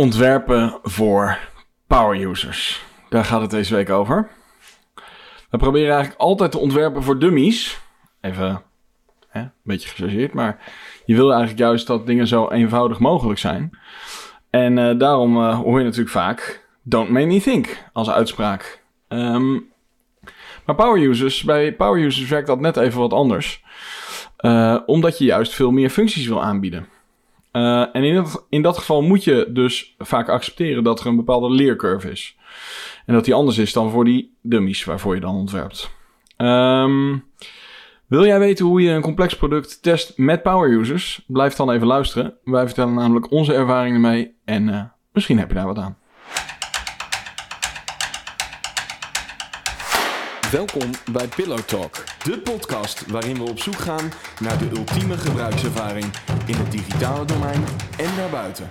Ontwerpen voor power users. Daar gaat het deze week over. We proberen eigenlijk altijd te ontwerpen voor dummies. Even hè, een beetje gechargeerd, maar je wil eigenlijk juist dat dingen zo eenvoudig mogelijk zijn. En eh, daarom eh, hoor je natuurlijk vaak don't make me think als uitspraak. Ehm, maar power users, bij power users werkt dat net even wat anders. Eh, omdat je juist veel meer functies wil aanbieden. Uh, en in dat, in dat geval moet je dus vaak accepteren dat er een bepaalde leercurve is. En dat die anders is dan voor die dummies waarvoor je dan ontwerpt. Um, wil jij weten hoe je een complex product test met power users? Blijf dan even luisteren. Wij vertellen namelijk onze ervaringen mee en uh, misschien heb je daar wat aan. Welkom bij Pillow Talk, de podcast waarin we op zoek gaan naar de ultieme gebruikservaring in het digitale domein en daarbuiten.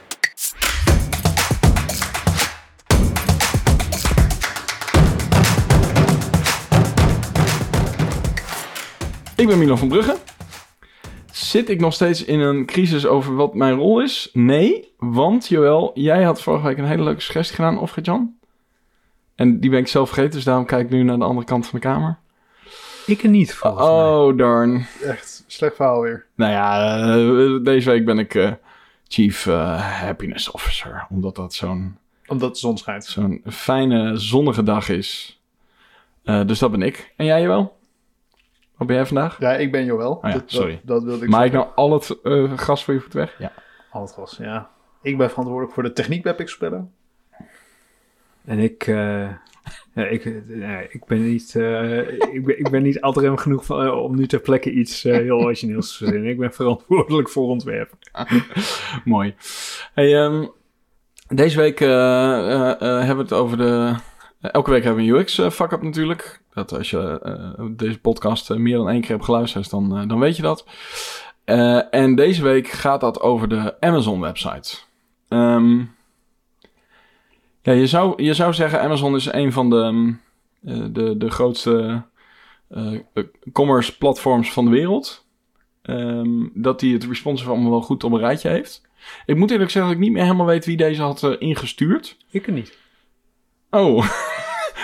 Ik ben Milan van Brugge. Zit ik nog steeds in een crisis over wat mijn rol is? Nee, want Joël, jij had vorige week een hele leuke suggestie gedaan, of Jan? En die ben ik zelf vergeten, dus daarom kijk ik nu naar de andere kant van de kamer. Ik er niet, volgens oh, mij. darn. Echt, slecht verhaal weer. Nou ja, uh, deze week ben ik uh, Chief uh, Happiness Officer. Omdat dat zo'n... Omdat de zon schijnt. Zo'n fijne, zonnige dag is. dus dat ben ik. En jij, wel? Wat ben jij vandaag? Ja, ik ben Joël. Oh ja, dat, sorry. Dat, dat wilde ik Maar ik nou al het gas voor je voet weg? Ja. Al het gas, ja. Ik ben verantwoordelijk voor de techniek bij Pixelspellen. En ik, uh, ja, ik, ik ben niet, uh, ik, ben, ik ben niet altijd genoeg uh, om nu ter plekke iets heel origineels te verzinnen. Ik ben verantwoordelijk voor ontwerpen. Mooi. Hey, um, deze week hebben we het over de. elke week hebben we een UX fuck up natuurlijk. Dat als je deze podcast meer dan één keer hebt geluisterd, dan, dan weet je dat. en deze week gaat dat over de Amazon website. Um, ja, je zou, je zou zeggen Amazon is een van de, uh, de, de grootste uh, commerce platforms van de wereld. Um, dat die het responsive allemaal wel goed op een rijtje heeft. Ik moet eerlijk zeggen dat ik niet meer helemaal weet wie deze had uh, ingestuurd. Ik er niet. Oh,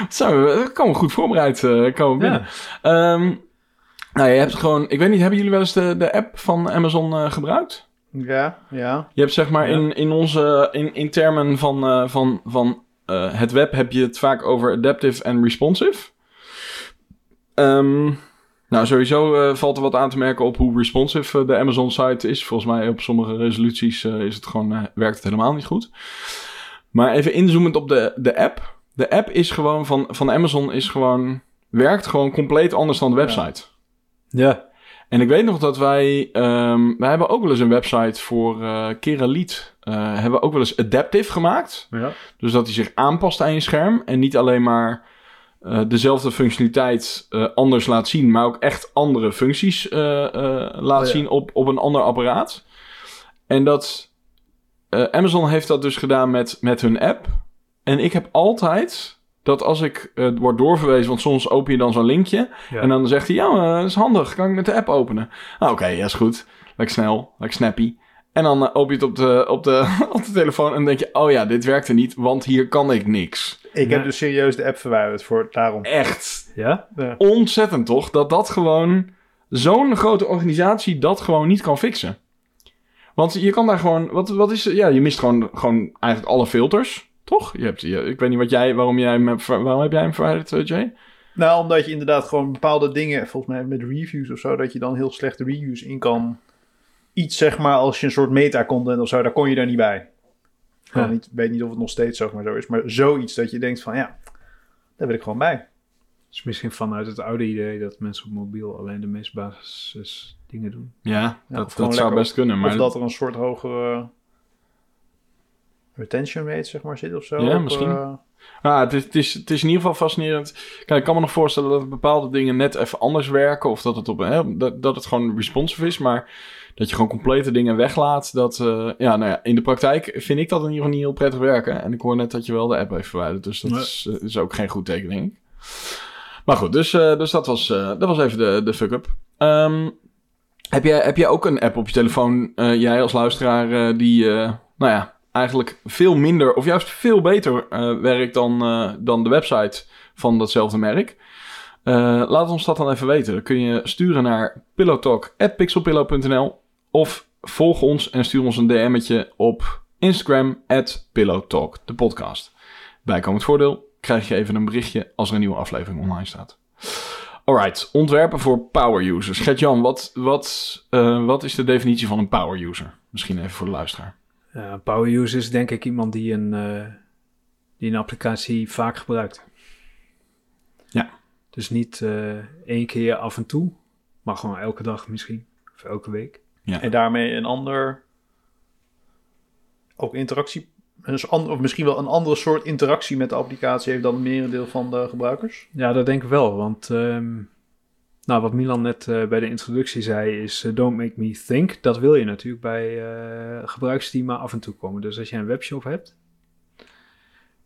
zo, we komen goed voorbereid komen binnen. Ja. Um, nou, je hebt gewoon, ik weet niet, hebben jullie wel eens de, de app van Amazon gebruikt? Ja, ja. Je hebt zeg maar ja. in, in onze, in, in termen van, uh, van, van uh, het web heb je het vaak over adaptive en responsive. Um, nou, sowieso uh, valt er wat aan te merken op hoe responsive de Amazon site is. Volgens mij op sommige resoluties is het gewoon, werkt het helemaal niet goed. Maar even inzoomend op de, de app. De app is gewoon van, van Amazon is gewoon, werkt gewoon compleet anders dan de website. Ja. ja. En ik weet nog dat wij, um, wij hebben ook wel eens een website voor uh, Keraliet. Uh, hebben we ook wel eens adaptive gemaakt. Ja. Dus dat hij zich aanpast aan je scherm. En niet alleen maar uh, dezelfde functionaliteit anders laat zien. Maar ook echt andere functies laat oh, ja. zien op, op een ander apparaat. En dat Amazon heeft dat dus gedaan met, met hun app. En ik heb altijd dat als ik uh, word doorverwezen, want soms open je dan zo'n linkje. Ja. En dan zegt hij, ja, uh, dat is handig, kan ik met de app openen? Ah, Oké, okay, ja, is goed. Lekker snel, lekker snappy. En dan uh, open je het op de, op, de, op de telefoon en dan denk je, oh ja, dit werkte niet, want hier kan ik niks. Ik heb dus serieus de app verwijderd voor daarom. Echt? Ja? ja. Ontzettend toch, dat dat gewoon, zo'n grote organisatie dat gewoon niet kan fixen. Want je kan daar gewoon, wat, wat is, ja, je mist gewoon, gewoon eigenlijk alle filters. Toch? Je hebt, je, ik weet niet wat jij, waarom, jij hem, waarom heb jij hem verwijderd, uh, Jay? Nou, omdat je inderdaad gewoon bepaalde dingen, volgens mij met reviews of zo, dat je dan heel slechte reviews in kan. Iets zeg maar als je een soort meta-content of zo, daar kon je daar niet bij. Ik niet, weet niet of het nog steeds zeg maar, zo is, maar zoiets dat je denkt van ja, daar wil ik gewoon bij. is misschien vanuit het oude idee dat mensen op mobiel alleen de meest basis dingen doen. Ja, ja dat, dat zou best kunnen. Maar of dat er een soort hogere retention rate, zeg maar, zit of zo. Ja, misschien. Uh... Ah, het, is, het, is, het is in ieder geval fascinerend. Kijk, ik kan me nog voorstellen dat bepaalde dingen net even anders werken. Of dat het, op, hè, dat, dat het gewoon responsive is. Maar dat je gewoon complete dingen weglaat. Dat, uh, ja, nou ja, in de praktijk vind ik dat in ieder geval niet heel prettig werken. En ik hoor net dat je wel de app heeft verwijderd. Dus dat nee. is, uh, is, ook geen goed teken, denk ik. Maar goed, dus, dus dat, was, dat was even de, de fuck-up. Um, heb, jij, heb jij ook een app op je telefoon, jij als luisteraar, die, nou ja eigenlijk veel minder of juist veel beter eh, werkt dan, eh, dan de website van datzelfde merk. Eh, laat ons dat dan even weten. Dan kun je sturen naar pillowtalk.pixelpillow.nl of volg ons en stuur ons een DM'tje op Instagram at pillowtalk, de podcast. Bijkomend voordeel krijg je even een berichtje als er een nieuwe aflevering online staat. Alright, ontwerpen voor power users. Gert-Jan, wat, wat, wat is de definitie van een power user? Misschien even voor de luisteraar. Ja, een power user is denk ik iemand die een, eh, die een applicatie vaak gebruikt. Ja. Dus niet eh, één keer af en toe, maar gewoon elke dag misschien. Of elke week. En daarmee een ander... Ook interactie... Dus an- of misschien wel een andere soort interactie met de applicatie heeft dan het merendeel van de gebruikers. Ja, dat denk ik wel. Want ehm, nou, wat Milan net eh, bij de introductie zei is... eh, don't make me think. Dat wil je natuurlijk bij eh, gebruikers die maar af en toe komen. Dus als je een webshop hebt...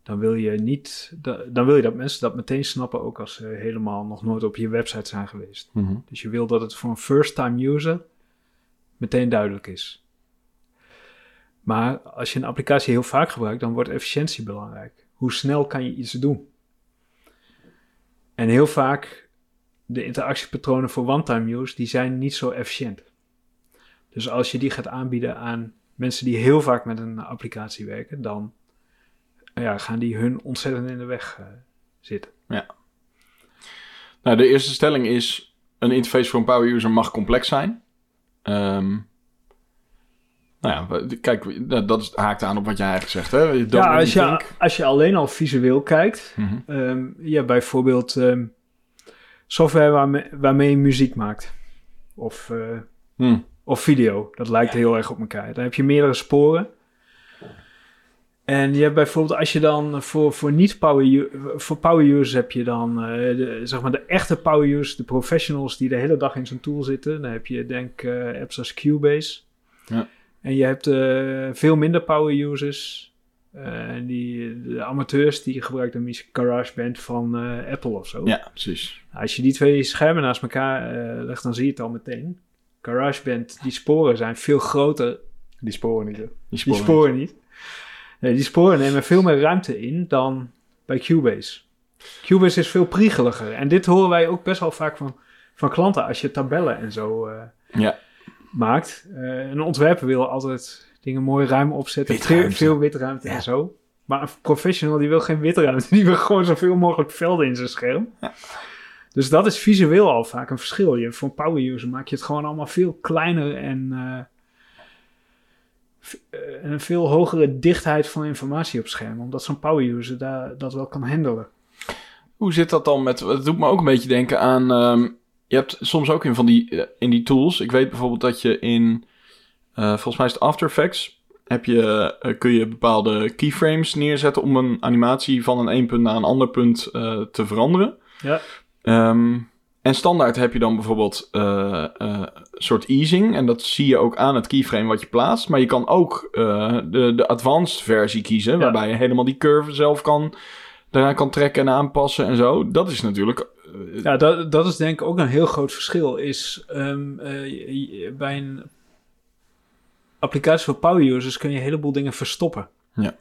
dan wil je niet... da- dan wil je dat mensen dat meteen snappen... ook als ze helemaal nog nooit op je website zijn geweest. Mhm. Dus je wil dat het voor een first-time user meteen duidelijk is. Maar als je een applicatie heel vaak gebruikt, dan wordt efficiëntie belangrijk. Hoe snel kan je iets doen? En heel vaak, de interactiepatronen voor one-time use, die zijn niet zo efficiënt. Dus als je die gaat aanbieden aan mensen die heel vaak met een applicatie werken, dan ja, gaan die hun ontzettend in de weg eh, zitten. Nou, de eerste stelling is: een interface voor een power user mag complex zijn. Ehm, nou ja, kijk, dat haakt aan op wat jij eigenlijk zegt. Hè? Ja, als je, als je alleen al visueel kijkt. Ehm, ja, bijvoorbeeld ehm, software waarmee, waarmee je muziek maakt. Of, eh, Hm. of video. Dat lijkt heel erg op elkaar. Dan heb je meerdere sporen. En je hebt bijvoorbeeld, als je dan voor, voor niet-power u- voor power users heb je dan, eh, de, zeg maar de echte power users, de professionals die de hele dag in zo'n tool zitten. Dan heb je denk eh, apps als Cubase. Ja. En je hebt eh, veel minder power users. Eh, die, de amateurs die gebruiken misschien GarageBand van eh, Apple of zo. Ja, precies. Nou, Als je die twee schermen naast elkaar eh, legt, dan zie je het al meteen. GarageBand, die sporen zijn veel groter. Die sporen niet, hè? Die Die sporen. niet. Nee, die sporen nemen veel meer ruimte in dan bij Cubase. Cubase is veel priegeliger. En dit horen wij ook best wel vaak van, van klanten als je tabellen en zo eh, Ja. Maakt. Eh, een ontwerper wil altijd dingen mooi ruim opzetten. Veel, Witruimte. veel witruimte Ja. en zo. Maar een professional die wil geen witruimte. Die wil gewoon zoveel mogelijk velden in zijn scherm. Ja. Dus dat is visueel al vaak een verschil. Je, voor een power user maak je het gewoon allemaal veel kleiner en eh, eh, een veel hogere dichtheid van informatie op scherm. Omdat zo'n power user daar, dat wel kan handelen. Hoe zit dat dan met... Het doet me ook een beetje denken aan... ehm, je hebt soms ook in van die, eh, in die tools... Ik weet bijvoorbeeld dat je in... eh, volgens mij is het After Effects... Heb je, eh, kun je bepaalde keyframes neerzetten... om een animatie van een één punt naar een ander punt te veranderen. Ja. Ehm, en standaard heb je dan bijvoorbeeld een soort easing. En dat zie je ook aan het keyframe wat je plaatst. Maar je kan ook de, de advanced versie kiezen. Ja. Waarbij je helemaal die curve zelf kan, daaraan kan trekken en aanpassen en zo. Dat is natuurlijk... eh, Ja, dat, dat is denk ik ook een heel groot verschil. Is ehm, eh, bij een applicatie voor power users kun je een heleboel dingen verstoppen. Ja.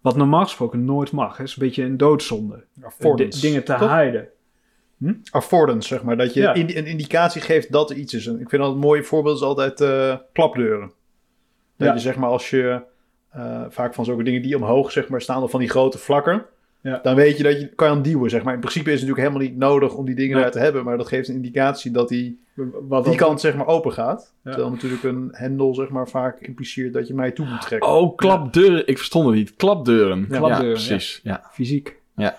Wat normaal gesproken nooit mag. Het is een beetje een doodzonde. Affordance. D- dingen te Toch? hiden. Affordance, zeg maar. Dat je Ja. een indicatie geeft dat er iets is. En ik vind dat een mooi voorbeeld is altijd eh, klapdeuren. Dat Ja. je zeg maar als je eh, vaak van zulke dingen die omhoog zeg maar staan of van die grote vlakken. Ja. Dan weet je dat je kan je duwen zeg maar. In principe is het natuurlijk helemaal niet nodig om die dingen Nee. daar te hebben. Maar dat geeft een indicatie dat die, Wat die kant zeg maar open gaat. Ja. Terwijl natuurlijk een hendel zeg maar vaak impliceert dat je mij toe moet trekken. Oh, klapdeuren. Ik verstond het niet. Klapdeuren. Ja, klapdeuren, precies. Ja. fysiek. Ja.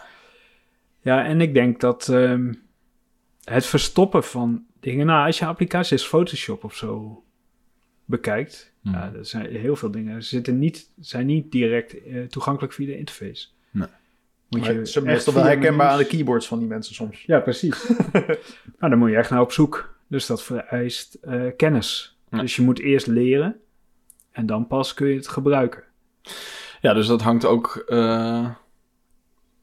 Ja, en ik denk dat ehm, het verstoppen van dingen... Nou, als je applicatie als Photoshop of zo bekijkt... Mhm. Ja, er zijn heel veel dingen. Ze zitten niet, zijn niet direct eh, toegankelijk via de interface. Nee. Moet Maar je ze echt meestal wel herkenbaar aan de keyboards van die mensen soms. Ja, precies. nou, dan moet je echt naar op zoek. Dus dat vereist eh, kennis. Ja. Dus je moet eerst leren en dan pas kun je het gebruiken. ja, dus dat hangt ook... eh,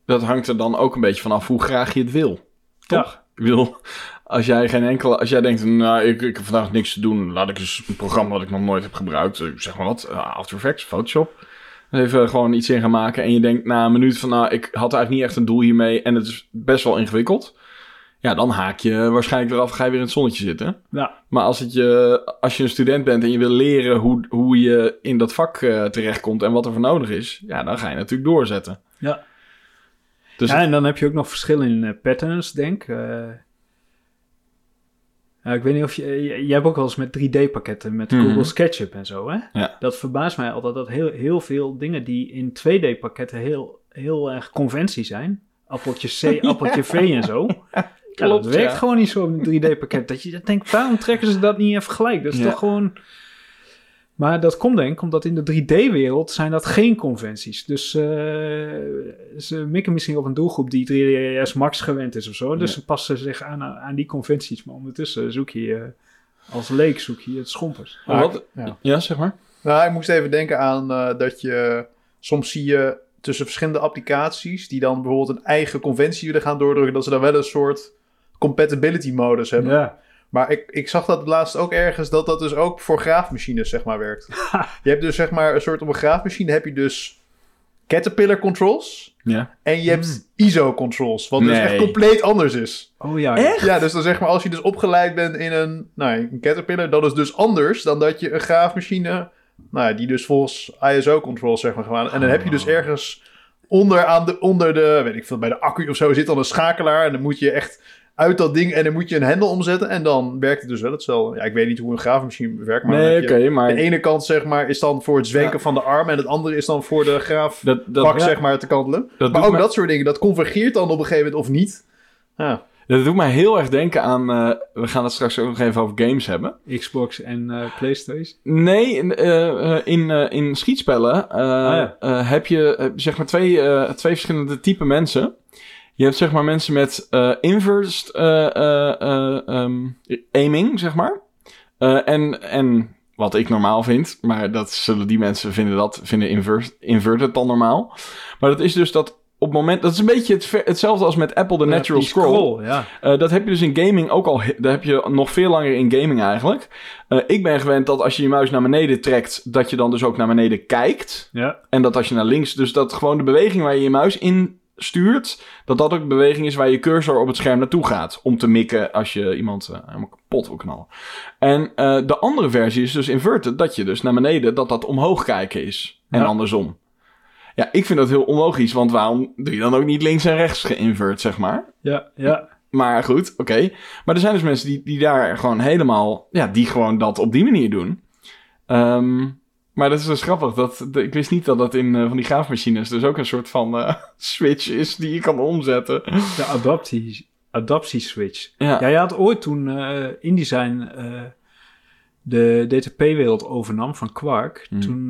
dat hangt er dan ook een beetje vanaf hoe graag je het wil. Toch? Ik bedoel, als jij geen enkele, als jij denkt, nou, ik, ik heb vandaag niks te doen, laat ik eens een programma wat ik nog nooit heb gebruikt, eh, zeg maar wat, After Effects, Photoshop. Even gewoon iets in gaan maken. En je denkt na een minuut van, nou, ik had eigenlijk niet echt een doel hiermee. En het is best wel ingewikkeld. Ja, dan haak je waarschijnlijk eraf. Ga je weer in het zonnetje zitten. Ja. Maar als, het je, als je een student bent en je wil leren hoe, hoe je in dat vak eh, terechtkomt en wat er voor nodig is, ja, dan ga je natuurlijk doorzetten. Ja. Dus ja, en dan heb je ook nog verschillen in eh, patterns, denk ik. Eh, ja, ik weet niet of je... je- Jij hebt ook wel eens met 3D-pakketten met Mhm. Google SketchUp en zo, hè? Ja. Dat verbaast mij altijd dat heel, heel veel dingen die in 2D-pakketten heel, heel erg conventie zijn. Appeltje C, appeltje V en zo. Ja, dat werkt gewoon niet zo in een 3D-pakket. Dat je dat denkt, waarom trekken ze dat niet even gelijk? Dat is toch gewoon... Maar dat komt denk ik omdat in de 3D-wereld zijn dat geen conventies. Dus eh, ze mikken misschien op een doelgroep die 3ds Max gewend is of zo. Dus Ja. ze passen zich aan, aan die conventies. Maar ondertussen zoek je, eh, als leek zoek je het schompers. Maar wat- Ja. ja, zeg maar. Nou, ik moest even denken aan eh, dat je... Soms zie je tussen verschillende applicaties... die dan bijvoorbeeld een eigen conventie willen gaan doordrukken... dat ze dan wel een soort compatibility modus hebben. Ja. Maar ik, ik zag dat laatst ook ergens... dat dat dus ook voor graafmachines zeg maar werkt. je hebt dus zeg maar een soort... op een graafmachine heb je dus Caterpillar controls... Ja. en je hebt ISO controls... wat dus echt compleet anders is. Oh ja. Echt? Ja, dus dan zeg maar, als je dus opgeleid bent in een, nou, een Caterpillar, dat is dus anders dan dat je een graafmachine, nou die dus volgens ISO-controls zeg maar. En dan heb je dus ergens onder aan de, onder de, weet ik veel, bij de accu of zo zit dan een schakelaar en dan moet je echt uit dat ding en dan moet je een hendel omzetten en dan werkt het dus wel hetzelfde. Ja, ik weet niet hoe een graafmachine werkt, maar Nee, je- maar de ene kant zeg maar is dan voor het zwenken Ja. van de arm en het andere is dan voor de graaf dat, dat, bak ja, zeg maar te kantelen. dat maar ook dat soort dingen, dat convergeert dan op een gegeven moment of niet. Ja. dat doet mij heel erg denken aan... eh, we gaan het straks ook nog even over games hebben. Xbox en eh, PlayStation. Nee, in, eh, in, eh, in schietspellen eh, ja. eh, heb je zeg maar twee, eh, twee verschillende type mensen. Je hebt zeg maar mensen met eh inverse eh, eh, eh, ehm, aiming, zeg maar. En, en wat ik normaal vind, maar dat zullen die mensen vinden dat, vinden inverse, inverted dan normaal. Maar dat is dus dat op het moment, dat is een beetje het, ver- hetzelfde als met Apple de Natural Scroll. ja. Dat heb je dus in gaming ook al. Dat heb je nog veel langer in gaming eigenlijk. Ik ben gewend dat als je je muis naar beneden trekt, dat je dan dus ook naar beneden kijkt. Ja. En dat als je naar links, dus dat gewoon de beweging waar je je muis in stuurt, dat dat ook de beweging is waar je cursor op het scherm naartoe gaat. Om te mikken als je iemand eh, helemaal kapot wil knallen. En eh, de andere versie is dus inverted, dat je dus naar beneden, dat dat omhoog kijken is. En Ja. andersom. Ja, ik vind dat heel onlogisch, want waarom doe je dan ook niet links en rechts geïnvert, zeg maar? Ja, ja. Maar goed, oké. Maar er zijn dus mensen die, die daar gewoon helemaal... Ja, die gewoon dat op die manier doen. Ehm, maar dat is dus grappig. Dat, de- ik wist niet dat dat in eh, van die graafmachines dus ook een soort van eh, switch is die je kan omzetten. De adaptie, adaptieswitch. Ja, Ja, je had ooit toen eh InDesign de DTP-wereld overnam van Quark. Hmm. Toen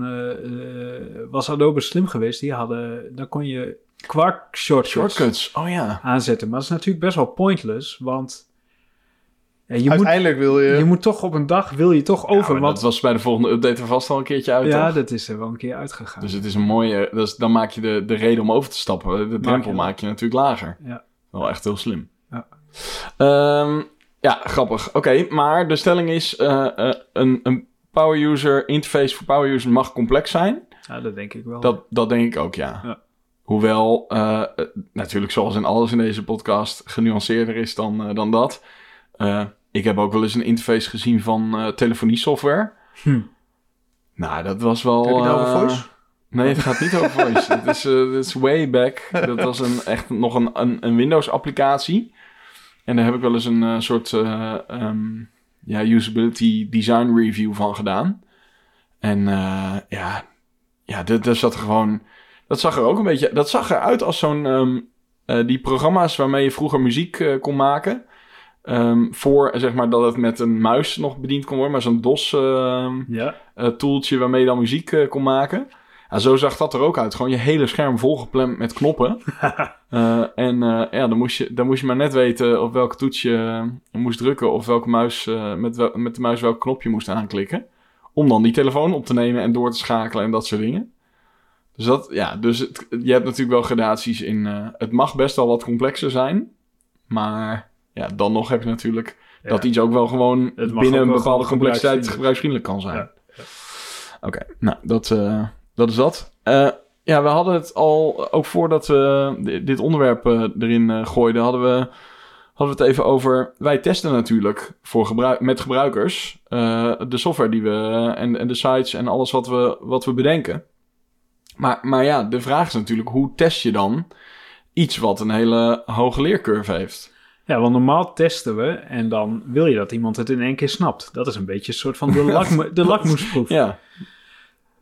was Adobe slim geweest. Die hadden, dan kon je Quark shortcuts, shortcuts. Oh ja. aanzetten. Maar dat is natuurlijk best wel pointless, want ja, je, moet, Uiteindelijk wil je... je moet toch op een dag, wil je toch over. Ja, maar want dat was bij de volgende update er vast al een keertje uit, ja, toch? dat is er wel een keer uitgegaan. Dus het is een mooie... Dus dan maak je de, de reden om over te stappen. De drempel je- maak je natuurlijk lager. Ja. Wel echt heel slim. Ja. Ehm, ja, grappig. Oké, maar de stelling is... eh, eh, een, een power user interface voor power user mag complex zijn. ja, dat denk ik wel. Dat, dat denk ik ook, ja. Ja. Hoewel, eh, natuurlijk zoals in alles in deze podcast, genuanceerder is dan, dan dat. Ik heb ook wel eens een interface gezien van eh telefoniesoftware. Hm. Nou, dat was wel... Heb je het over eh, voice? Nee, het gaat niet over voice. Het is, eh, het is way back. Dat was een, echt nog een, een, een Windows-applicatie. En daar heb ik wel eens een soort eh, ehm, ja, usability design review van gedaan. En eh, ja, ja dat, dat zat er gewoon... Dat zag er ook een beetje... Dat zag eruit als zo'n... ehm, eh, die programma's waarmee je vroeger muziek kon maken. Ehm, voor, zeg maar, dat het met een muis nog bediend kon worden. Maar zo'n DOS... ehm, Ja, eh, waarmee je dan muziek eh, kon maken. Ja, zo zag dat er ook uit. Gewoon je hele scherm volgepland met knoppen. Eh, en ja, dan moest, je, dan moest je maar net weten op welke toets je moest drukken... of welke muis, met, wel- met de muis welk knopje moest aanklikken. Om dan die telefoon op te nemen en door te schakelen en dat soort dingen. Dus, dat, ja, dus het, je hebt natuurlijk wel gradaties in... het mag best wel wat complexer zijn. Maar ja, dan nog heb je natuurlijk... ja. Dat iets ook wel gewoon binnen een bepaalde complexiteit gebruiksvriendelijk. kan zijn. Ja, Oké, nou, dat, eh, dat is dat. Eh, ja, we hadden het al, ook voordat we di- dit onderwerp eh, erin gooiden, hadden we, hadden we het even over. Wij testen natuurlijk voor gebruik, met gebruikers de software die we en, en de sites en alles wat we, wat we bedenken. Maar, maar ja, de vraag is natuurlijk: hoe test je dan iets wat een hele hoge leercurve heeft? Ja, want normaal testen we en dan wil je dat iemand het in één keer snapt. Dat is een beetje een soort van de, de lakmoesproef. Ja,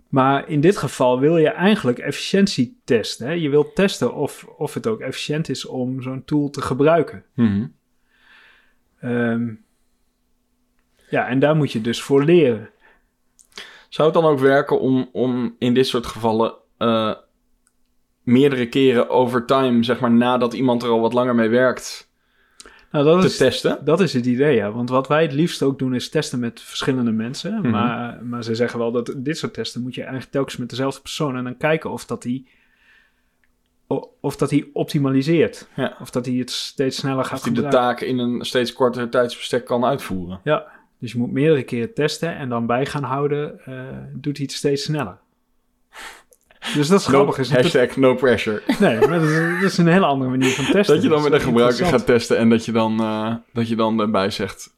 Maar in dit geval wil je eigenlijk efficiëntie testen. Hè? Je wilt testen of, of het ook efficiënt is om zo'n tool te gebruiken. Mhm. Ehm, ja, en daar moet je dus voor leren. Zou het dan ook werken om, om in dit soort gevallen eh, meerdere keren over time, zeg maar nadat iemand er al wat langer mee werkt, Nou, dat te is, testen? dat is het idee, ja. Want wat wij het liefst ook doen is testen met verschillende mensen. Mhm. maar, maar ze zeggen wel dat dit soort testen moet je eigenlijk telkens met dezelfde persoon... en dan kijken of dat die, of dat die optimaliseert. Ja. Of dat hij het steeds sneller gaat Of die de taak in een steeds korter tijdsbestek kan uitvoeren. Ja, dus je moet meerdere keren testen en dan bij gaan houden, eh, doet hij het steeds sneller. Dus dat is grappig. Is hashtag no pressure. nee, maar dat is, dat is een hele andere manier van testen. Dat je dan met een gebruiker gaat testen en dat je dan, eh, dat je dan daarbij zegt...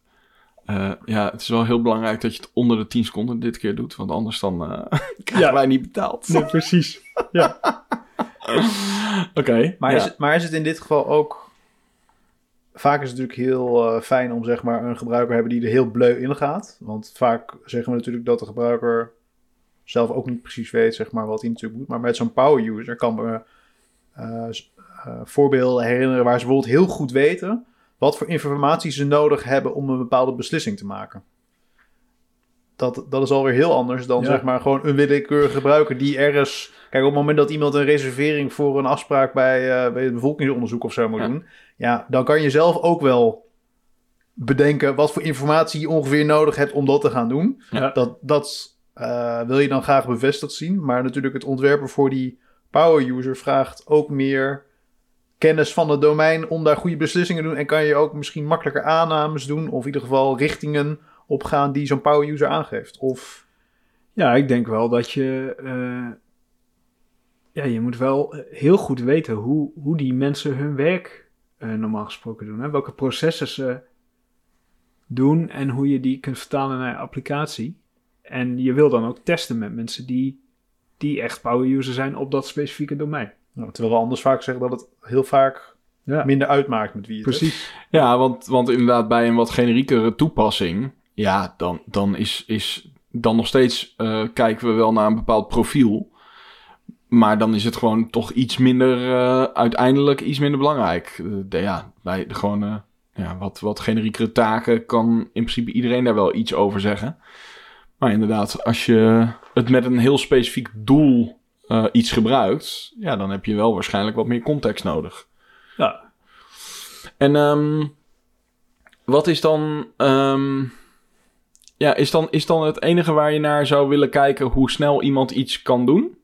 eh, ja, het is wel heel belangrijk dat je het onder de 10 seconden dit keer doet. Want anders dan eh krijgen Ja. wij niet betaald. Nee, precies. Ja. Oké, Maar, ja. is, het- maar is het in dit geval ook... Vaak is het natuurlijk heel eh, fijn om zeg maar, een gebruiker te hebben die er heel bleu in gaat. Want vaak zeggen we natuurlijk dat de gebruiker zelf ook niet precies weet zeg maar, wat hij natuurlijk moet. Maar met zo'n power user kan me eh, eh, voorbeelden herinneren waar ze bijvoorbeeld heel goed weten wat voor informatie ze nodig hebben om een bepaalde beslissing te maken. Dat, dat is alweer heel anders dan Ja. zeg maar gewoon een willekeurige gebruiker die ergens... Kijk, op het moment dat iemand een reservering voor een afspraak bij, eh, bij het bevolkingsonderzoek of zo moet Ja. doen... Ja, dan kan je zelf ook wel bedenken wat voor informatie je ongeveer nodig hebt om dat te gaan doen. Ja. Dat, dat eh, wil je dan graag bevestigd zien. Maar natuurlijk het ontwerpen voor die power user vraagt ook meer kennis van het domein om daar goede beslissingen te doen. En kan je ook misschien makkelijker aannames doen of in ieder geval richtingen opgaan die zo'n power user aangeeft. Of ja, ik denk wel dat je... eh, ja, je moet wel heel goed weten hoe, hoe die mensen hun werk eh, normaal gesproken doen. Hè? Welke processen ze doen en hoe je die kunt vertalen naar applicatie. En je wil dan ook testen met mensen die, die echt power user zijn op dat specifieke domein. nou, terwijl we anders vaak zeggen dat het heel vaak Ja, minder uitmaakt met wie is. precies. Ja, want, want inderdaad bij een wat generiekere toepassing... Ja, dan, dan is, is dan nog steeds eh, kijken we wel naar een bepaald profiel. Maar dan is het gewoon toch iets minder, eh, uiteindelijk iets minder belangrijk. Eh, de, ja, bij de gewone, ja, wat, wat generiekere taken kan in principe iedereen daar wel iets over zeggen. Maar inderdaad, als je het met een heel specifiek doel eh, iets gebruikt, ja, dan heb je wel waarschijnlijk wat meer context nodig. Ja, En ehm, wat is dan, ehm, ja, is dan, is dan het enige waar je naar zou willen kijken hoe snel iemand iets kan doen?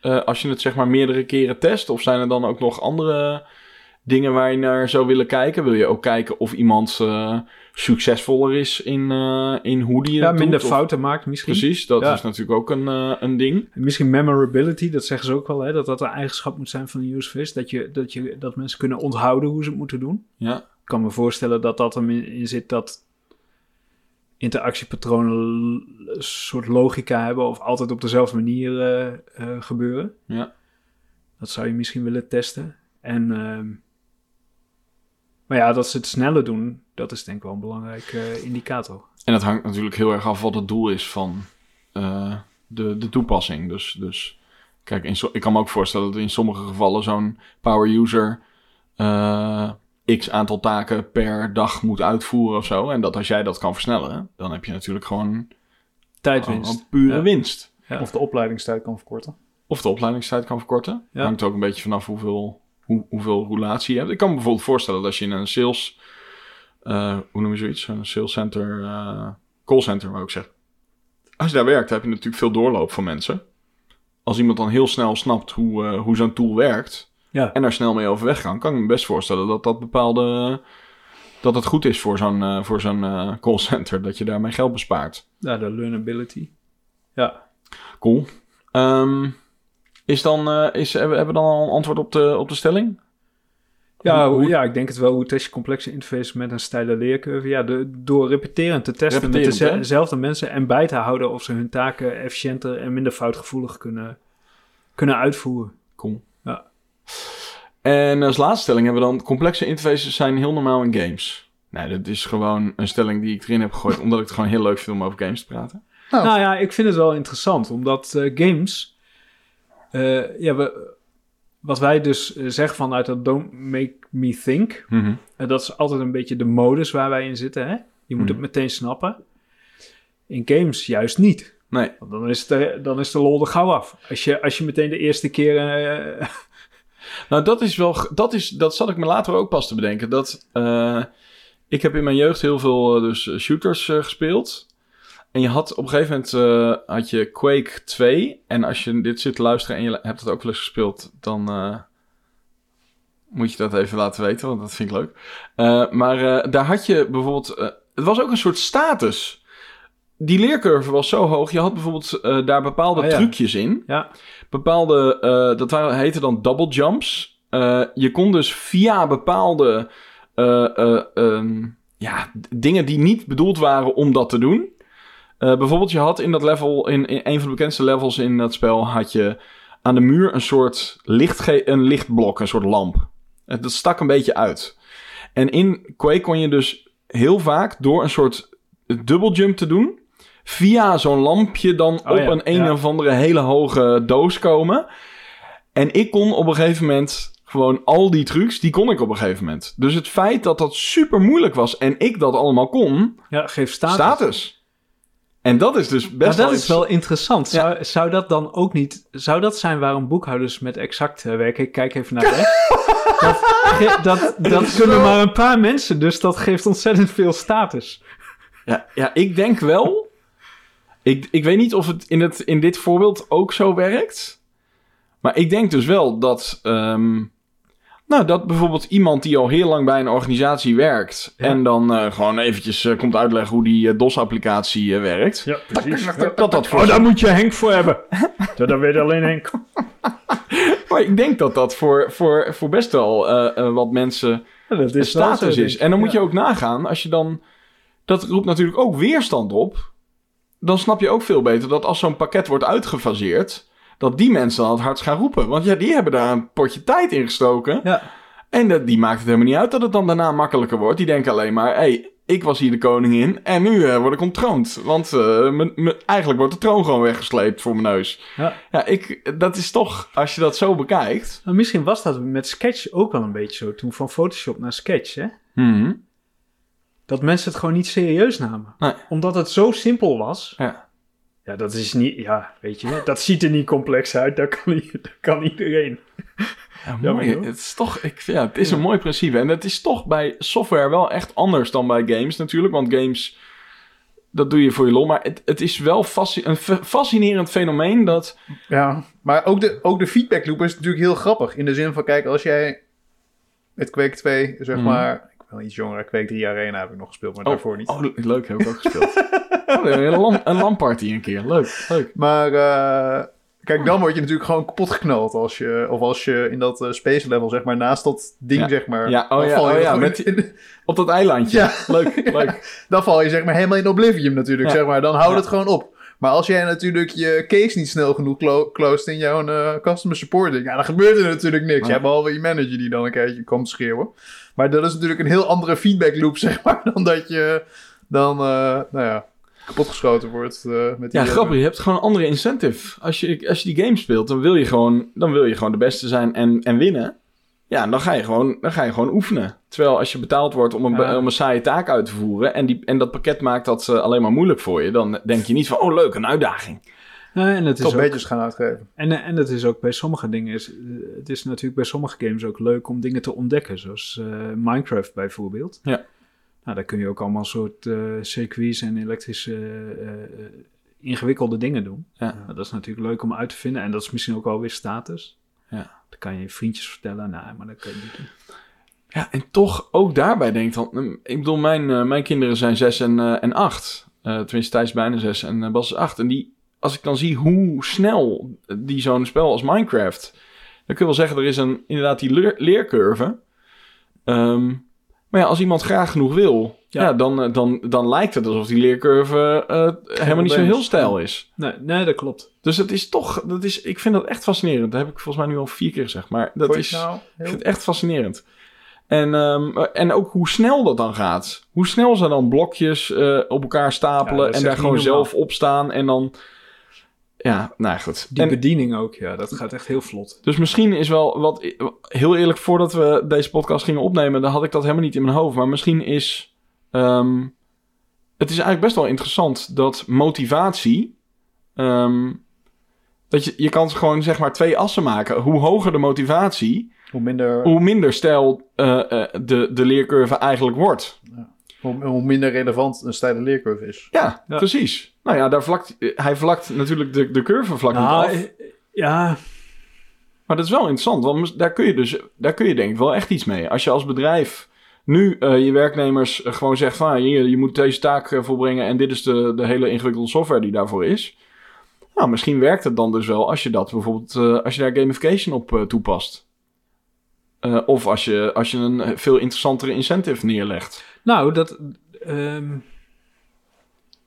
Eh, als je het zeg maar meerdere keren test, of zijn er dan ook nog andere dingen waar je naar zou willen kijken? Wil je ook kijken of iemand eh, succesvoller is in, eh, in hoe die het ja doet? minder Of- fouten maakt misschien. Precies, dat Ja. is natuurlijk ook een, eh, een ding. Misschien memorability, dat zeggen ze ook wel, hè, dat dat een eigenschap moet zijn van een userface. Dat, je, dat, je, dat mensen kunnen onthouden hoe ze het moeten doen. Ja, Ik kan me voorstellen dat dat erin in zit dat interactiepatronen een soort logica hebben of altijd op dezelfde manier gebeuren. ja. Dat zou je misschien willen testen. En, ehm, maar ja, dat ze het sneller doen, dat is denk ik wel een belangrijk eh, indicator. En dat hangt natuurlijk heel erg af wat het doel is van eh, de, de toepassing. Dus, dus kijk, in so- ik kan me ook voorstellen dat in sommige gevallen zo'n power user eh, x aantal taken per dag moet uitvoeren of zo. En dat als jij dat kan versnellen, dan heb je natuurlijk gewoon Tijdwinst. een pure Ja. winst. Ja. Of de opleidingstijd kan verkorten. Of de opleidingstijd kan verkorten. Ja. Hangt ook een beetje vanaf hoeveel, hoe, hoeveel roulatie je hebt. Ik kan me bijvoorbeeld voorstellen dat als je in een sales, eh, hoe noem je zoiets? Een sales center, eh call center, wou ik zeggen. Als je daar werkt, heb je natuurlijk veel doorloop van mensen. Als iemand dan heel snel snapt hoe, eh, hoe zo'n tool werkt Ja. en daar snel mee overweg kan, kan ik me best voorstellen dat dat bepaalde, dat het goed is voor zo'n eh, voor zo'n eh, callcenter, dat je daarmee geld bespaart. ja, de learnability. Ja. Cool. Ehm, is dan, eh, is, hebben we dan al een antwoord op de, op de stelling? Ja, Hoe- ja, ik denk het wel. Hoe test je complexe interfaces met een steile leercurve? Ja, de, door repeterend te testen met hè? dezelfde mensen en bij te houden of ze hun taken efficiënter en minder foutgevoelig kunnen, kunnen uitvoeren. Cool. Ja. En als laatste stelling hebben we dan... complexe interfaces zijn heel normaal in games. Nee, dat is gewoon een stelling die ik erin heb gegooid... omdat ik het gewoon heel leuk vind om over games te praten. Nou. Nou ja, ik vind het wel interessant, omdat eh, games... eh, ja, we, wat wij dus eh, zeggen vanuit dat don't make me think... En dat is altijd een beetje de modus waar wij in zitten. Hè? Je moet Mhm. het meteen snappen. In games juist niet. Nee, Want dan is, de, dan is de lol er gauw af. Als je, als je meteen de eerste keer... Nou, dat is wel. Dat, is, dat zat ik me later ook pas te bedenken. Dat. eh, ik heb in mijn jeugd heel veel dus, shooters gespeeld. En je had op een gegeven moment eh, had je Quake 2. En als je dit zit te luisteren en je hebt het ook wel eens gespeeld, dan eh, moet je dat even laten weten, want dat vind ik leuk. Eh, maar daar had je bijvoorbeeld. het was ook een soort status. Die leercurve was zo hoog. Je had bijvoorbeeld daar bepaalde Oh ja. trucjes in ja, bepaalde, dat waren, heette dan double jumps. Je kon dus via bepaalde eh, eh, ehm, ja, dingen die niet bedoeld waren om dat te doen. Eh, bijvoorbeeld, je had in dat level, in, in een van de bekendste levels in dat spel, had je aan de muur een soort lichtge een lichtblok, een soort lamp. Dat stak een beetje uit. En in Quake kon je dus heel vaak door een soort double jump te doen, via zo'n lampje dan Oh op ja, een een ja. of andere hele hoge doos komen. En ik kon op een gegeven moment gewoon al die trucs, die kon ik op een gegeven moment. Dus het feit dat dat super moeilijk was en ik dat allemaal kon, ja, geef status. status. En dat is dus Maar best dat wel is wel interessant. Ja. Zou, zou dat dan ook niet... Zou dat zijn waarom boekhouders met exact eh, werken? Ik kijk even naar rechts. dat, dat, dat kunnen maar een paar mensen, dus dat geeft ontzettend veel status. Ja, ja ik denk wel. Ik, ik weet niet of het in, het in dit voorbeeld ook zo werkt. Maar ik denk dus wel dat. ehm, nou, dat bijvoorbeeld iemand die al heel lang bij een organisatie werkt. Ja. en dan eh, gewoon eventjes eh, komt uitleggen hoe die eh, DOS-applicatie werkt. Ja, precies. Dat dat voor. Oh, daar moet je Henk voor hebben. dat, dat weet alleen Henk. Maar ik denk dat dat voor, voor, voor best wel wat mensen Ja, dat de is status zo, is. En dan moet Ja. je ook nagaan, als je dan... Dat roept natuurlijk ook weerstand op. Dan snap je ook veel beter dat als zo'n pakket wordt uitgefaseerd... dat die mensen dan het hardst gaan roepen. Want ja, die hebben daar een potje tijd in gestoken. Ja. En dat, die maakt het helemaal niet uit dat het dan daarna makkelijker wordt. Die denken alleen maar... Hey, ik was hier de koningin en nu eh, word ik ontroond. Want eh, eigenlijk wordt de troon gewoon weggesleept voor mijn neus. Ja. Ja, ik, dat is toch... Als je dat zo bekijkt... Nou, misschien was dat met Sketch ook wel een beetje zo. Toen van Photoshop naar Sketch, hè? Mhm. Dat mensen het gewoon niet serieus namen. Nee. Omdat het zo simpel was. Ja. Ja, dat is niet... Ja, weet je, dat ziet er niet complex uit. Dat kan, dat kan iedereen. Ja, mooi. het is toch, ik, ja, het is Ja. een mooi principe. En het is toch bij software wel echt anders dan bij games natuurlijk. Want games, dat doe je voor je lol. Maar het, het is wel fasci- een fa- fascinerend fenomeen dat... Ja, maar ook de, ook de feedback loop is natuurlijk heel grappig. In de zin van, kijk, als jij met Quake 2, zeg Mhm. maar... wel iets jonger, Quake 3 Arena heb ik nog gespeeld, maar daarvoor niet. Oh, leuk, heb ik ook gespeeld. oh, een, lam, een een keer. Leuk, leuk. Maar eh, kijk, dan word je natuurlijk gewoon kapot geknald. Als je, of als je in dat eh, space level, zeg maar, naast dat ding, Ja. zeg maar... Ja, oh ja, val je oh ja, gewoon met in- in- Op dat eilandje. Ja. Leuk, leuk. dan val je zeg maar helemaal in Oblivion natuurlijk, zeg maar. Dan houdt het gewoon op. Maar als jij natuurlijk je case niet snel genoeg clo- closed in jouw eh, customer support ding, ja, dan gebeurt er natuurlijk niks. Ja, behalve je manager die dan een keertje komt schreeuwen. Maar dat is natuurlijk een heel andere feedback loop, zeg maar, dan dat je dan, eh, nou ja, kapotgeschoten wordt eh, met die... Ja, grappig. Je hebt gewoon een andere incentive. Als je, als je die game speelt, dan wil je gewoon, dan wil je gewoon de beste zijn en, en winnen. Ja, dan ga, je gewoon, dan ga je gewoon oefenen. Terwijl als je betaald wordt om een, Ja. om een saaie taak uit te voeren... en, die, en dat pakket maakt dat alleen maar moeilijk voor je... dan denk je niet van, oh leuk, een uitdaging. Ja, en het is ook, beetjes gaan uitgeven. en, en het is ook bij sommige dingen... Is, eh, het is natuurlijk bij sommige games ook leuk om dingen te ontdekken. Zoals eh, Minecraft bijvoorbeeld. Ja. Nou, daar kun je ook allemaal soort eh circuits en elektrische eh, eh, ingewikkelde dingen doen. Ja. Nou, dat is natuurlijk leuk om uit te vinden. En dat is misschien ook wel weer status. Ja. Dan kan je je vriendjes vertellen. Nou, maar dat kan je niet doen. Ja, en toch ook daarbij denk ik dan... hm, Ik bedoel, mijn, mijn kinderen zijn zes en, eh, en acht. Eh, tenminste, Thijs is bijna zes en Bas is acht. En die, als ik dan zie hoe snel die zo'n spel als Minecraft... Dan kun je wel zeggen, er is een, inderdaad die leer- leercurve. Ehm, maar ja, als iemand graag genoeg wil... Ja. Ja. dan, eh, dan, dan lijkt het alsof die leercurve eh, helemaal niet zo heel stijl is. Nee, nee, dat klopt. Dus het is toch... Dat is, ik vind dat echt fascinerend. Dat heb ik volgens mij nu al vier keer gezegd. Maar dat is... nou Ik heel- vind het echt fascinerend. En, ehm, en ook hoe snel dat dan gaat. Hoe snel ze dan blokjes eh, op elkaar stapelen dat en daar gewoon zelf op staan. En dan... Ja, nou goed. Die En- bediening ook, ja, dat gaat echt heel vlot. dus misschien is wel wat... Heel eerlijk, voordat we deze podcast gingen opnemen... dan had ik dat helemaal niet in mijn hoofd. Maar misschien is... ehm, het is eigenlijk best wel interessant dat motivatie... ehm, dat je, je kan gewoon zeg maar twee assen maken. Hoe hoger de motivatie... Hoe minder, hoe minder stijl eh, eh, de, de leercurve eigenlijk wordt. Hoe, hoe minder relevant een steile leercurve is. Ja, Ja. precies. Nou ja, daar vlakt, hij vlakt natuurlijk de, de curve vlak niet Nou, af. ja, Maar dat is wel interessant, want daar kun je dus, daar kun je denk ik wel echt iets mee. Als je als bedrijf nu eh, je werknemers eh, gewoon zegt van, ah, hier, je moet deze taak eh, volbrengen en dit is de, de hele ingewikkelde software die daarvoor is. Nou, misschien werkt het dan dus wel als je dat bijvoorbeeld, eh, als je daar gamification op toepast. Eh, of als je, als je een veel interessantere incentive neerlegt. nou, dat... ehm,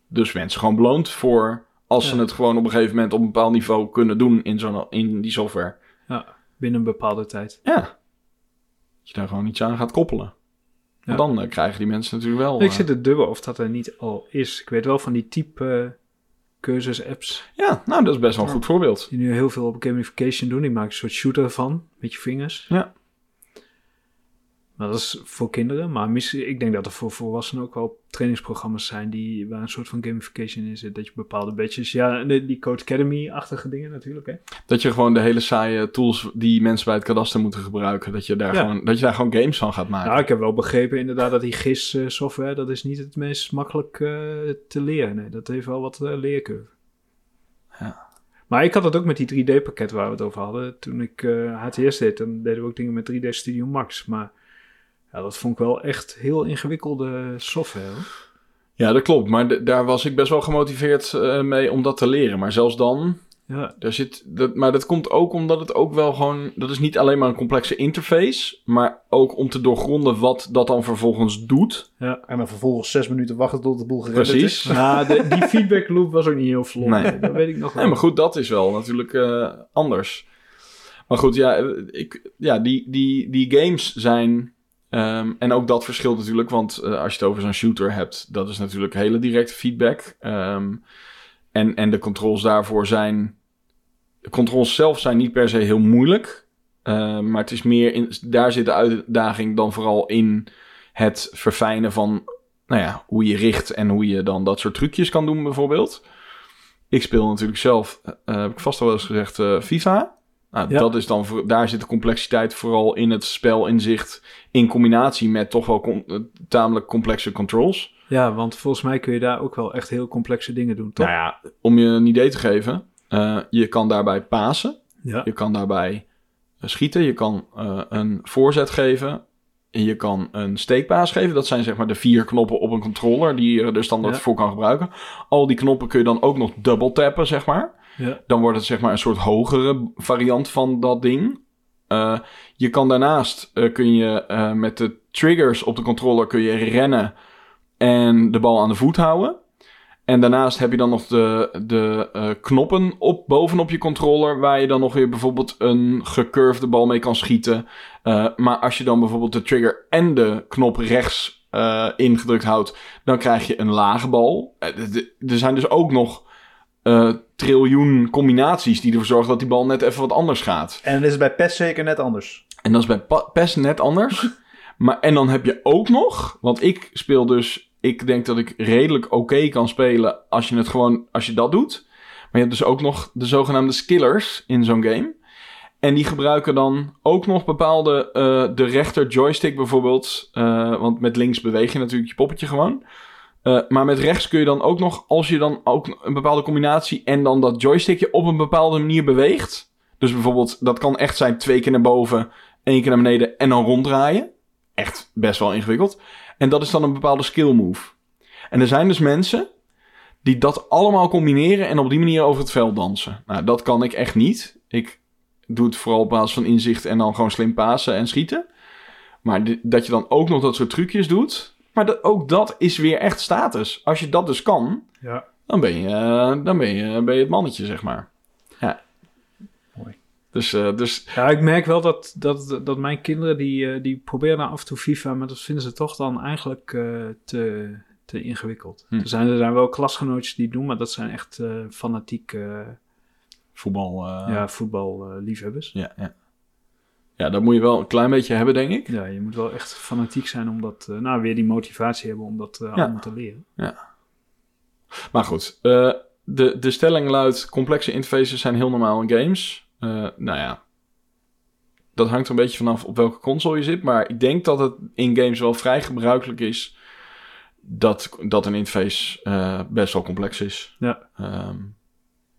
Dus mensen gewoon beloond voor als ze het gewoon op een gegeven moment op een bepaald niveau kunnen doen in, zo'n, in die software. ja, binnen een bepaalde tijd. Ja. Dat je daar gewoon iets aan gaat koppelen. Ja. Dan eh, krijgen die mensen natuurlijk wel. Ik eh, zit te dubben of dat er niet al is. Ik weet wel van die type eh, cursus-apps Ja, nou, dat is best wel een Ja. goed voorbeeld. die nu heel veel op gamification doen. Die maken een soort shooter van, met je vingers. Ja. Maar dat is voor kinderen. Maar misschien, ik denk dat er voor volwassenen ook wel trainingsprogramma's zijn die, waar een soort van gamification in zit. Dat je bepaalde badges, ja, die Code Academy-achtige dingen natuurlijk. Hè? Dat je gewoon de hele saaie tools die mensen bij het kadaster moeten gebruiken, dat je daar, Ja. gewoon, dat je daar gewoon games van gaat maken. Nou, ik heb wel begrepen inderdaad dat die GIS-software, dat is niet het meest makkelijk eh, te leren. Nee, dat heeft wel wat eh, leercurve. Ja. Maar ik had het ook met die 3D-pakket waar we het over hadden. Toen ik eh, HTS deed, dan deden we ook dingen met 3D Studio Max. Maar ja, dat vond ik wel echt heel ingewikkelde software. hoor. Ja, dat klopt. Maar d- daar was ik best wel gemotiveerd eh, mee om dat te leren. Maar zelfs dan, Ja, daar zit, dat, maar dat komt ook omdat het ook wel gewoon... Dat is niet alleen maar een complexe interface, maar ook om te doorgronden wat dat dan vervolgens doet. En dan vervolgens zes minuten wachten tot de boel Precies. is. nou, de, die feedback loop was ook niet heel vlot. Nee. Nee. Dat weet ik nog wel. Nee, maar goed, dat is wel natuurlijk eh, anders. Maar goed, ja, eh, ik, ja die, die, die games zijn... ehm, en ook dat verschilt natuurlijk, want eh, als je het over zo'n shooter hebt... dat is natuurlijk hele directe feedback. Ehm, en, en de controls daarvoor zijn... De controls zelf zijn niet per se heel moeilijk. Ehm, maar het is meer... In, daar zit de uitdaging dan vooral in het verfijnen van... Nou ja, hoe je richt en hoe je dan dat soort trucjes kan doen bijvoorbeeld. Ik speel natuurlijk zelf, eh, heb ik vast al wel eens gezegd, eh, FIFA. Nou, Ja. dat is dan voor, daar zit de complexiteit vooral in het spelinzicht in combinatie met toch wel com- eh, tamelijk complexe controls. Ja, want volgens mij kun je daar ook wel echt heel complexe dingen doen, toch? Nou ja, om je een idee te geven, eh, je kan daarbij pasen, Ja. je kan daarbij eh, schieten, je kan een voorzet geven, en je kan een steekpaas geven. Dat zijn zeg maar de vier knoppen op een controller die je er dus standaard Ja. voor kan gebruiken. Al die knoppen kun je dan ook nog double tappen, zeg maar. Ja. Dan wordt het zeg maar een soort hogere variant van dat ding. Eh, je kan daarnaast eh, kun je eh, met de triggers op de controller kun je rennen en de bal aan de voet houden. En daarnaast heb je dan nog de, de eh, knoppen op, bovenop je controller, waar je dan nog weer bijvoorbeeld een gecurvede bal mee kan schieten. Eh, maar als je dan bijvoorbeeld de trigger en de knop rechts eh, ingedrukt houdt, dan krijg je een lage bal. Er zijn dus ook nog triljoen combinaties die ervoor zorgen dat die bal net even wat anders gaat. En dat is bij PES zeker net anders. En dat is bij PES net anders. maar, en dan heb je ook nog, want ik speel dus, ik denk dat ik redelijk oké kan spelen als je het gewoon, als je dat doet. Maar je hebt dus ook nog de zogenaamde skillers in zo'n game. En die gebruiken dan ook nog bepaalde, eh, de rechter joystick bijvoorbeeld. eh, want met links beweeg je natuurlijk je poppetje gewoon. Eh, maar met rechts kun je dan ook nog, als je dan ook een bepaalde combinatie en dan dat joystickje op een bepaalde manier beweegt. Dus bijvoorbeeld, dat kan echt zijn twee keer naar boven, één keer naar beneden en dan ronddraaien. Echt best wel ingewikkeld. En dat is dan een bepaalde skill move. En er zijn dus mensen die dat allemaal combineren en op die manier over het veld dansen. Nou, dat kan ik echt niet. Ik doe het vooral op basis van inzicht en dan gewoon slim pasen en schieten. Maar dat je dan ook nog dat soort trucjes doet. Maar dat, ook dat is weer echt status. Als je dat dus kan, Ja. dan ben je, eh, dan ben je, ben je het mannetje, zeg maar. Ja. Dus, eh, dus Ja, ik merk wel dat, dat, dat mijn kinderen, die, eh, die proberen af en toe FIFA, maar dat vinden ze toch dan eigenlijk eh, te, te ingewikkeld. Hm. Er, zijn, er zijn wel klasgenootjes die het doen, maar dat zijn echt eh fanatiek voetbal... ja, voetballiefhebbers. ja, ja. ja, dat moet je wel een klein beetje hebben, denk ik. ja, je moet wel echt fanatiek zijn om dat, nou weer die motivatie hebben om dat Ja. allemaal te leren. Maar goed, de, de stelling luidt... complexe interfaces zijn heel normaal in games. Eh, nou ja, dat hangt er een beetje vanaf op welke console je zit. Maar ik denk dat het in games wel vrij gebruikelijk is... dat, dat een interface eh, best wel complex is. Ja. Ehm,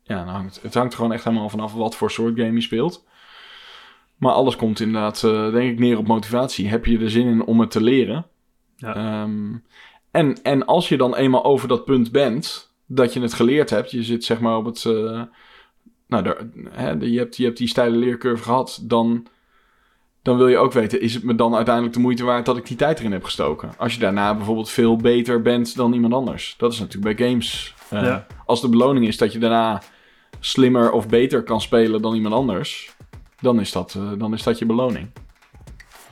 ja, dan hangt, het hangt er gewoon echt helemaal vanaf wat voor soort game je speelt. Maar alles komt inderdaad, eh, denk ik, neer op motivatie. Heb je er zin in om het te leren? Ja. Ehm, en, en als je dan eenmaal over dat punt bent, dat je het geleerd hebt, je zit zeg maar op het. Nou, daar, hè, je, hebt, je hebt die steile leercurve gehad, dan, dan wil je ook weten, is het me dan uiteindelijk de moeite waard dat ik die tijd erin heb gestoken? Als je daarna bijvoorbeeld veel beter bent dan iemand anders. Dat is natuurlijk bij games. Eh, Ja. Als de beloning is dat je daarna slimmer of beter kan spelen dan iemand anders, dan is dat, eh, dan is dat je beloning.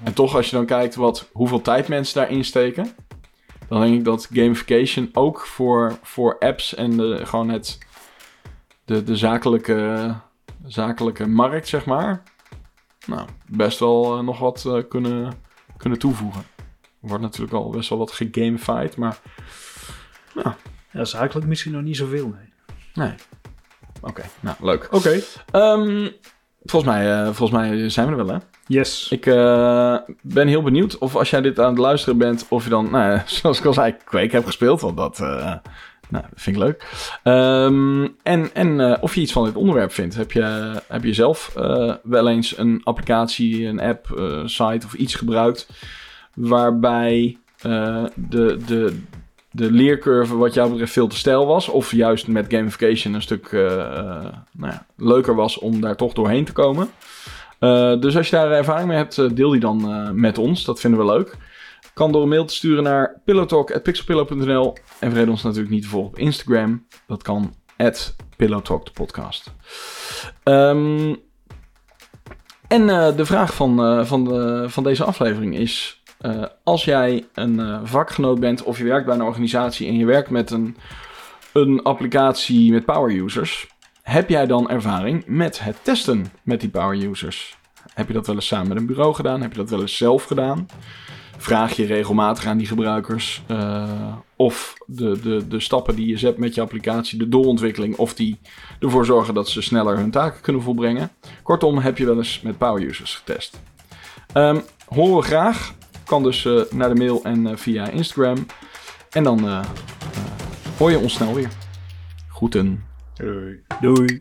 En toch, als je dan kijkt wat, hoeveel tijd mensen daarin steken, dan denk ik dat gamification ook voor, voor apps en de, gewoon het, de, de zakelijke, zakelijke markt, zeg maar, nou, best wel eh, nog wat eh, kunnen, kunnen toevoegen. Er wordt natuurlijk al best wel wat gegamified, maar Ja, zakelijk misschien nog niet zoveel, nee. nee. Oké, nou, leuk. Oké. Ehm, volgens, mij, eh, volgens mij zijn we er wel, hè? Yes. Ik ben heel benieuwd of als jij dit aan het luisteren bent, of je dan, nou, zoals ik al zei, Quake hebt gespeeld, want dat, nou, dat vind ik leuk. Ehm, en en eh, of je iets van dit onderwerp vindt. Heb je, heb je zelf eh, wel eens een applicatie, een app, eh, site of iets gebruikt waarbij de, de, de leercurve wat jou betreft veel te stijl was, of juist met gamification een stuk nou ja, leuker was om daar toch doorheen te komen? Uh, dus als je daar ervaring mee hebt, uh, deel die dan uh, met ons. Dat vinden we leuk. Kan door een mail te sturen naar pillowtalk.pixelpillow.nl. En vergeet ons natuurlijk niet te volgen op Instagram. Dat kan at pillowtalk de podcast. Um, en uh, de vraag van, van, de, van deze aflevering is... uh, als jij een vakgenoot bent of je werkt bij een organisatie... en je werkt met een, een applicatie met power users... heb jij dan ervaring met het testen met die power users? Heb je dat wel eens samen met een bureau gedaan? Heb je dat wel eens zelf gedaan? Vraag je regelmatig aan die gebruikers uh, of de, de, de stappen die je zet met je applicatie, de doorontwikkeling, of die ervoor zorgen dat ze sneller hun taken kunnen volbrengen. Kortom, heb je wel eens met power users getest. Um, horen we graag. Kan dus uh, naar de mail en uh, via Instagram. En dan uh, hoor je ons snel weer. Groeten. Doei. Doei.